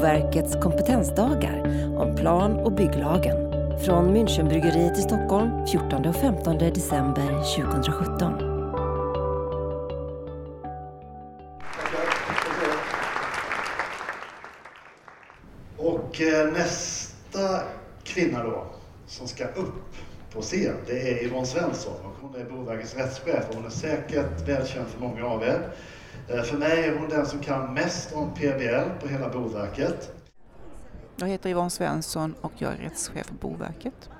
Boverkets kompetensdagar om plan och bygglagen från Münchenbryggeriet i Stockholm 14 och 15 december 2017. Och eh, nästa kvinna då som ska upp på scen, det är Yvonne Svensson och hon är Boverkets rättschef och hon är säkert välkänd för många av er. Eh, för mig är hon den som kan mest om PBL på hela Boverket. Jag heter Yvonne Svensson och jag är rättschef för Boverket.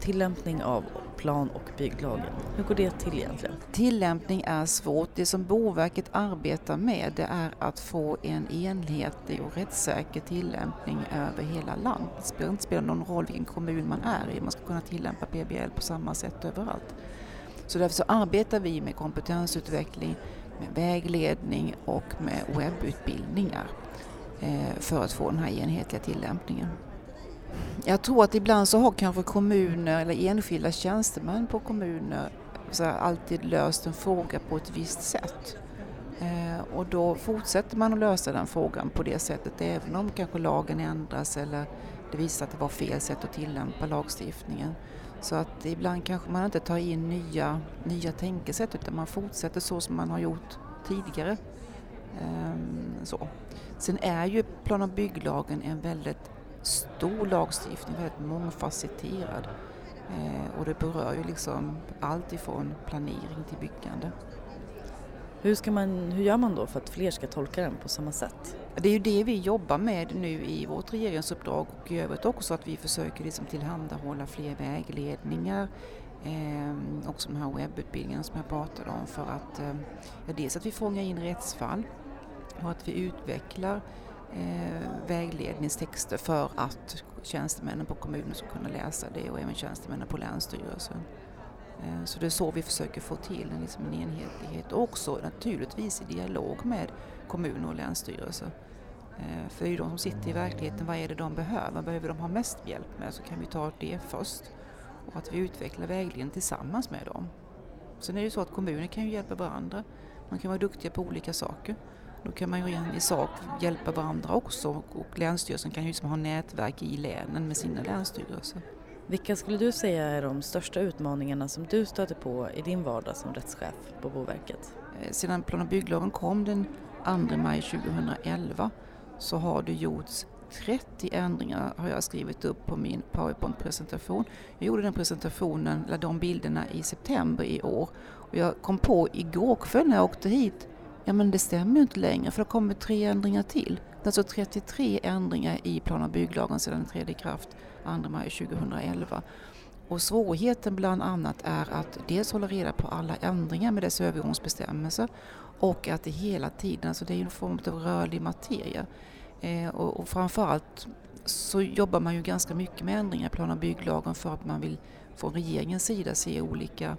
Tillämpning av plan och bygglagen, hur går det till egentligen? Tillämpning är svårt. Det som Boverket arbetar med det är att få en enhetlig och rättssäker tillämpning över hela landet. Det spelar inte spelar någon roll vilken kommun man är i, man ska kunna tillämpa PBL på samma sätt överallt. Så därför så arbetar vi med kompetensutveckling, med vägledning och med webbutbildningar eh, för att få den här enhetliga tillämpningen. Jag tror att ibland så har kanske kommuner eller enskilda tjänstemän på kommuner så alltid löst en fråga på ett visst sätt. Eh, och då fortsätter man att lösa den frågan på det sättet även om kanske lagen ändras eller det visar att det var fel sätt att tillämpa lagstiftningen. Så att ibland kanske man inte tar in nya, nya tänkesätt utan man fortsätter så som man har gjort tidigare. Ehm, så. Sen är ju plan och bygglagen en väldigt stor lagstiftning, väldigt mångfacetterad. Ehm, och det berör ju liksom allt ifrån planering till byggande. Hur, ska man, hur gör man då för att fler ska tolka den på samma sätt? Det är ju det vi jobbar med nu i vårt regeringsuppdrag och i övrigt också att vi försöker liksom tillhandahålla fler vägledningar Eh, också de här webbutbildningarna som jag pratade om för att eh, ja, dels att vi fångar in rättsfall och att vi utvecklar eh, vägledningstexter för att tjänstemännen på kommunen ska kunna läsa det och även tjänstemännen på Länsstyrelsen. Eh, så det är så vi försöker få till en, liksom en enhetlighet och också naturligtvis i dialog med kommuner och länsstyrelser. Eh, för det är ju de som sitter i verkligheten, vad är det de behöver? Behöver de ha mest hjälp med så kan vi ta det först och att vi utvecklar vägledningen tillsammans med dem. Sen är det ju så att kommuner kan ju hjälpa varandra. Man kan vara duktiga på olika saker. Då kan man ju i sak hjälpa varandra också och Länsstyrelsen kan ju liksom ha nätverk i länen med sina länsstyrelser. Vilka skulle du säga är de största utmaningarna som du stöter på i din vardag som rättschef på Boverket? Eh, sedan plan och bygglagen kom den 2 maj 2011 så har det gjorts 30 ändringar har jag skrivit upp på min PowerPoint-presentation. Jag gjorde den presentationen, eller de bilderna i september i år. Och jag kom på igår kväll när jag åkte hit, ja men det stämmer ju inte längre för det kommer tre ändringar till. Det är alltså 33 ändringar i plan och bygglagen sedan den trädde i kraft 2 maj 2011. Och svårigheten bland annat är att dels hålla reda på alla ändringar med dess övergångsbestämmelser och att det hela tiden, så det är en form av rörlig materia. Eh, och, och framförallt så jobbar man ju ganska mycket med ändringar i plan och bygglagen för att man vill från regeringens sida se olika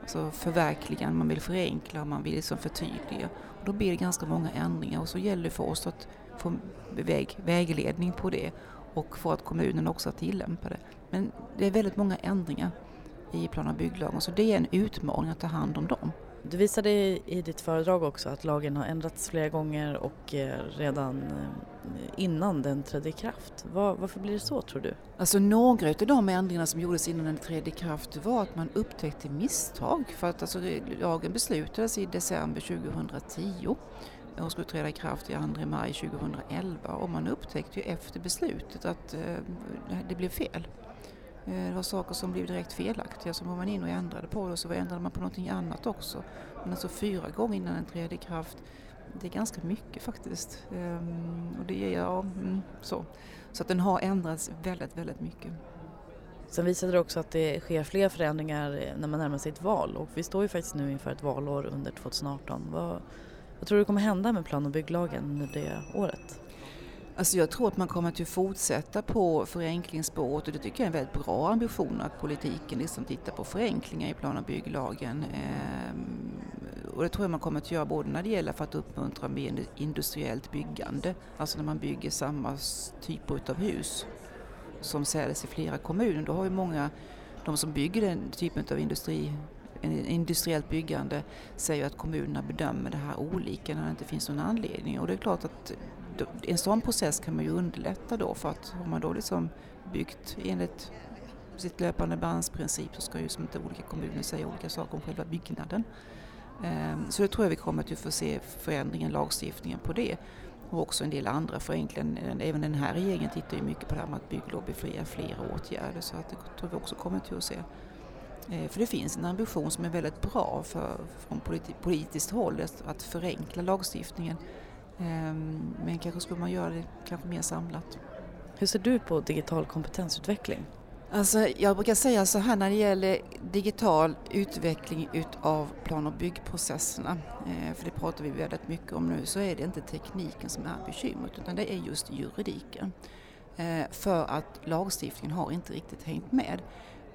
alltså förverkliganden, man vill förenkla och man vill liksom förtydliga. Och då blir det ganska många ändringar och så gäller det för oss att få väg, vägledning på det och för att kommunen också tillämpa det. Men det är väldigt många ändringar i plan och bygglagen så det är en utmaning att ta hand om dem. Du visade i ditt föredrag också att lagen har ändrats flera gånger och eh, redan eh, innan den trädde i kraft. Var, varför blir det så tror du? Alltså några av de ändringarna som gjordes innan den trädde i kraft var att man upptäckte misstag. För att alltså, lagen beslutades i december 2010 och skulle träda i kraft i 2 maj 2011 och man upptäckte ju efter beslutet att eh, det blev fel. Eh, det var saker som blev direkt felaktiga som var man in och ändrade på och så ändrade man på någonting annat också. Men alltså fyra gånger innan den trädde i kraft, det är ganska mycket faktiskt. Ehm, och det är, ja, mm, så. så att den har ändrats väldigt, väldigt mycket. Sen visade det också att det sker fler förändringar när man närmar sig ett val och vi står ju faktiskt nu inför ett valår under 2018. Vad, vad tror du kommer hända med plan och bygglagen under det året? Alltså jag tror att man kommer att fortsätta på förenklingsspåret och det tycker jag är en väldigt bra ambition att politiken liksom tittar på förenklingar i plan och bygglagen. Ehm, och det tror jag man kommer att göra både när det gäller för att uppmuntra mer industriellt byggande, alltså när man bygger samma typer av hus som säljs i flera kommuner. Då har ju många, de som bygger den typen av industri industriellt byggande säger att kommunerna bedömer det här olika när det inte finns någon anledning. Och det är klart att en sån process kan man ju underlätta då för att har man då liksom byggt enligt sitt löpande bandsprincip så ska ju som inte olika kommuner säga olika saker om själva byggnaden. Ehm, så det tror jag vi kommer att få se förändringen i lagstiftningen på det. Och också en del andra förenklingar. Även den här regeringen tittar ju mycket på det här med att bygglov befriar flera åtgärder så att det tror vi också kommer till att se. Ehm, för det finns en ambition som är väldigt bra för, från politiskt håll att förenkla lagstiftningen. Ehm, men kanske skulle man göra det kanske mer samlat. Hur ser du på digital kompetensutveckling? Alltså, jag brukar säga så här när det gäller digital utveckling utav plan och byggprocesserna, eh, för det pratar vi väldigt mycket om nu, så är det inte tekniken som är bekymret utan det är just juridiken. Eh, för att lagstiftningen har inte riktigt hängt med.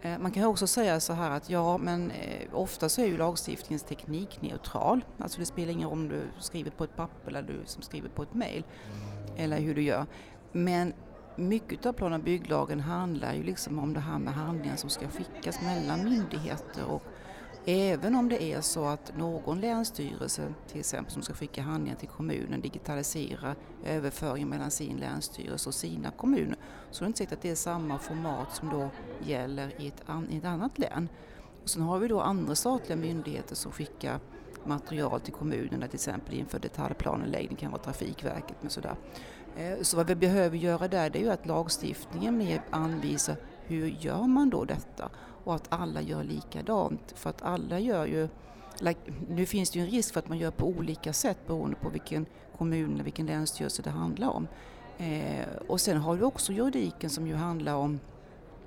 Eh, man kan också säga så här att ja, men eh, ofta så är ju lagstiftningens teknik neutral. Alltså det spelar ingen roll om du skriver på ett papper eller du som skriver på ett mail eller hur du gör. Men mycket av plan och bygglagen handlar ju liksom om det här med handlingar som ska skickas mellan myndigheter och även om det är så att någon länsstyrelse till exempel som ska skicka handlingar till kommunen digitaliserar överföringen mellan sin länsstyrelse och sina kommuner så är det inte säkert att det är samma format som då gäller i ett, i ett annat län. Och sen har vi då andra statliga myndigheter som skickar material till kommunerna till exempel inför detaljplanläggning, kan vara Trafikverket med sådär. Eh, så vad vi behöver göra där det är ju att lagstiftningen mer anvisar hur gör man då detta och att alla gör likadant för att alla gör ju nu finns det ju en risk för att man gör på olika sätt beroende på vilken kommun eller vilken länsstyrelse det handlar om. Eh, och sen har vi också juridiken som ju handlar om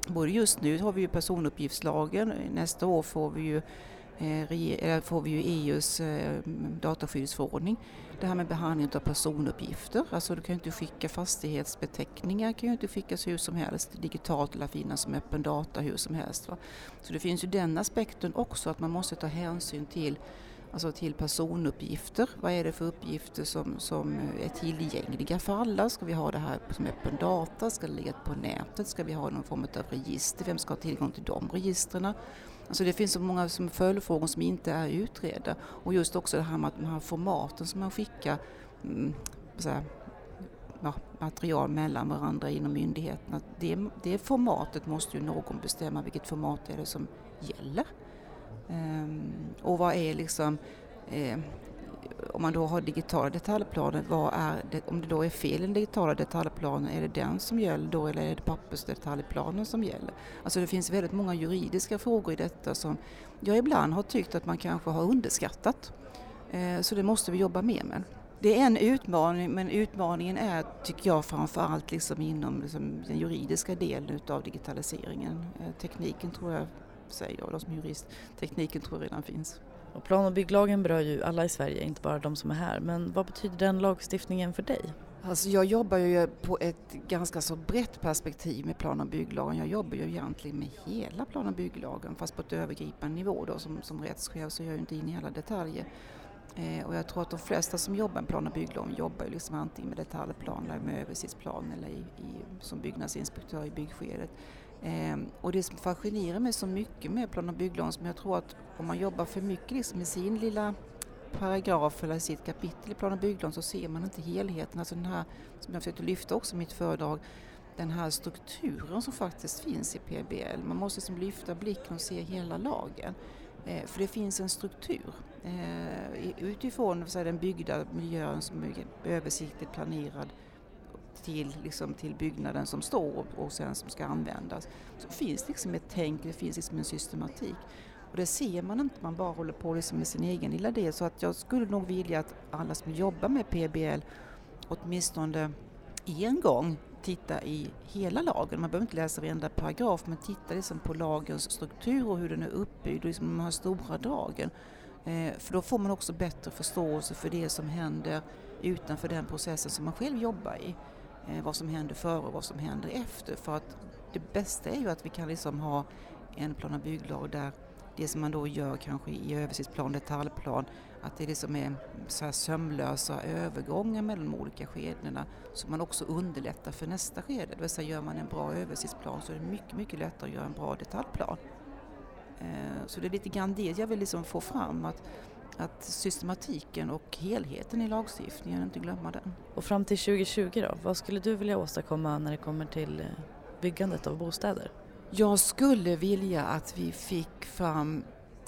Både just nu har vi ju personuppgiftslagen, nästa år får vi ju Eh, får vi ju EUs eh, dataskyddsförordning. Det här med behandling av personuppgifter, alltså du kan ju inte skicka fastighetsbeteckningar, kan ju inte skickas hur som helst digitalt eller finnas som öppen data hur som helst. Va? Så det finns ju den aspekten också att man måste ta hänsyn till alltså till personuppgifter. Vad är det för uppgifter som, som är tillgängliga för alla? Ska vi ha det här som öppen data? Ska det ligga på nätet? Ska vi ha någon form av register? Vem ska ha tillgång till de registren? Alltså det finns så många som följdfrågor som inte är utredda och just också det här med de här formaten som man skickar mm, här, ja, material mellan varandra inom myndigheterna. Det, det formatet måste ju någon bestämma vilket format är det som gäller. Um, och vad är liksom eh, om man då har digitala detaljplaner, vad är det, om det då är fel i den digitala detaljplanen, är det den som gäller då eller är det pappersdetaljplanen som gäller? Alltså det finns väldigt många juridiska frågor i detta som jag ibland har tyckt att man kanske har underskattat. Eh, så det måste vi jobba mer med. Det är en utmaning men utmaningen är, tycker jag, framförallt liksom inom liksom den juridiska delen utav digitaliseringen. Eh, tekniken tror jag, säger jag då som jurist, tekniken tror jag redan finns. Och plan och bygglagen berör ju alla i Sverige, inte bara de som är här. Men vad betyder den lagstiftningen för dig? Alltså jag jobbar ju på ett ganska så brett perspektiv med plan och bygglagen. Jag jobbar ju egentligen med hela plan och bygglagen fast på ett övergripande nivå då. Som, som rättschef så är jag ju inte in i alla detaljer. Eh, och jag tror att de flesta som jobbar med plan och bygglagen jobbar ju liksom antingen med detaljplan eller med översiktsplan eller i, i, som byggnadsinspektör i byggskedet. Eh, och det som fascinerar mig så mycket med plan och bygglagen som jag tror att om man jobbar för mycket liksom i sin lilla paragraf eller sitt kapitel i plan och bygglagen så ser man inte helheten. Alltså den här, som jag försökte lyfta också i mitt föredrag, den här strukturen som faktiskt finns i PBL. Man måste liksom lyfta blicken och se hela lagen. Eh, för det finns en struktur eh, utifrån så den byggda miljön som är översiktligt planerad till, liksom, till byggnaden som står och sen som ska användas. Så finns liksom ett tänk, det finns liksom en systematik. Och det ser man inte, man bara håller på liksom med sin egen lilla del. Så att jag skulle nog vilja att alla som jobbar med PBL åtminstone en gång titta i hela lagen. Man behöver inte läsa varenda paragraf men titta liksom på lagens struktur och hur den är uppbyggd och liksom de här stora dragen. Eh, för då får man också bättre förståelse för det som händer utanför den processen som man själv jobbar i. Eh, vad som händer före och vad som händer efter. För att det bästa är ju att vi kan liksom ha en plan och bygglag där det som man då gör kanske i översiktsplan, detaljplan, att det liksom är så här sömlösa övergångar mellan de olika skedena så man också underlättar för nästa skede. Det vill säga gör man en bra översiktsplan så är det mycket, mycket lättare att göra en bra detaljplan. Eh, så det är lite grann det jag vill liksom få fram att att systematiken och helheten i lagstiftningen, inte glömma den. Och fram till 2020 då, vad skulle du vilja åstadkomma när det kommer till eh, byggandet av bostäder? Jag skulle vilja att vi fick fram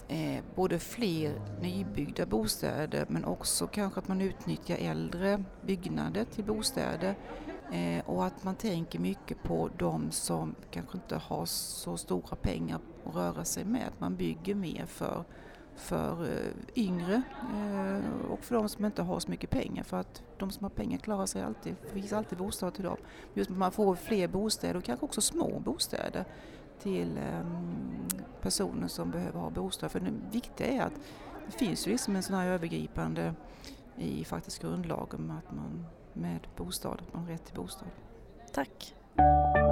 eh, både fler nybyggda bostäder men också kanske att man utnyttjar äldre byggnader till bostäder eh, och att man tänker mycket på de som kanske inte har så stora pengar att röra sig med. Att man bygger mer för, för eh, yngre eh, och för de som inte har så mycket pengar för att de som har pengar klarar sig alltid, det finns alltid bostad till dem. Just att man får fler bostäder och kanske också små bostäder till ehm, personer som behöver ha bostad. För det viktiga är att det finns ju liksom en sån här övergripande i faktiskt grundlagen att man med bostad, att man har rätt till bostad. Tack!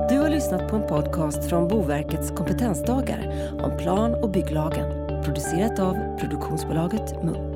Du har lyssnat på en podcast från Boverkets kompetensdagar om plan och bygglagen. Producerat av produktionsbolaget Munk.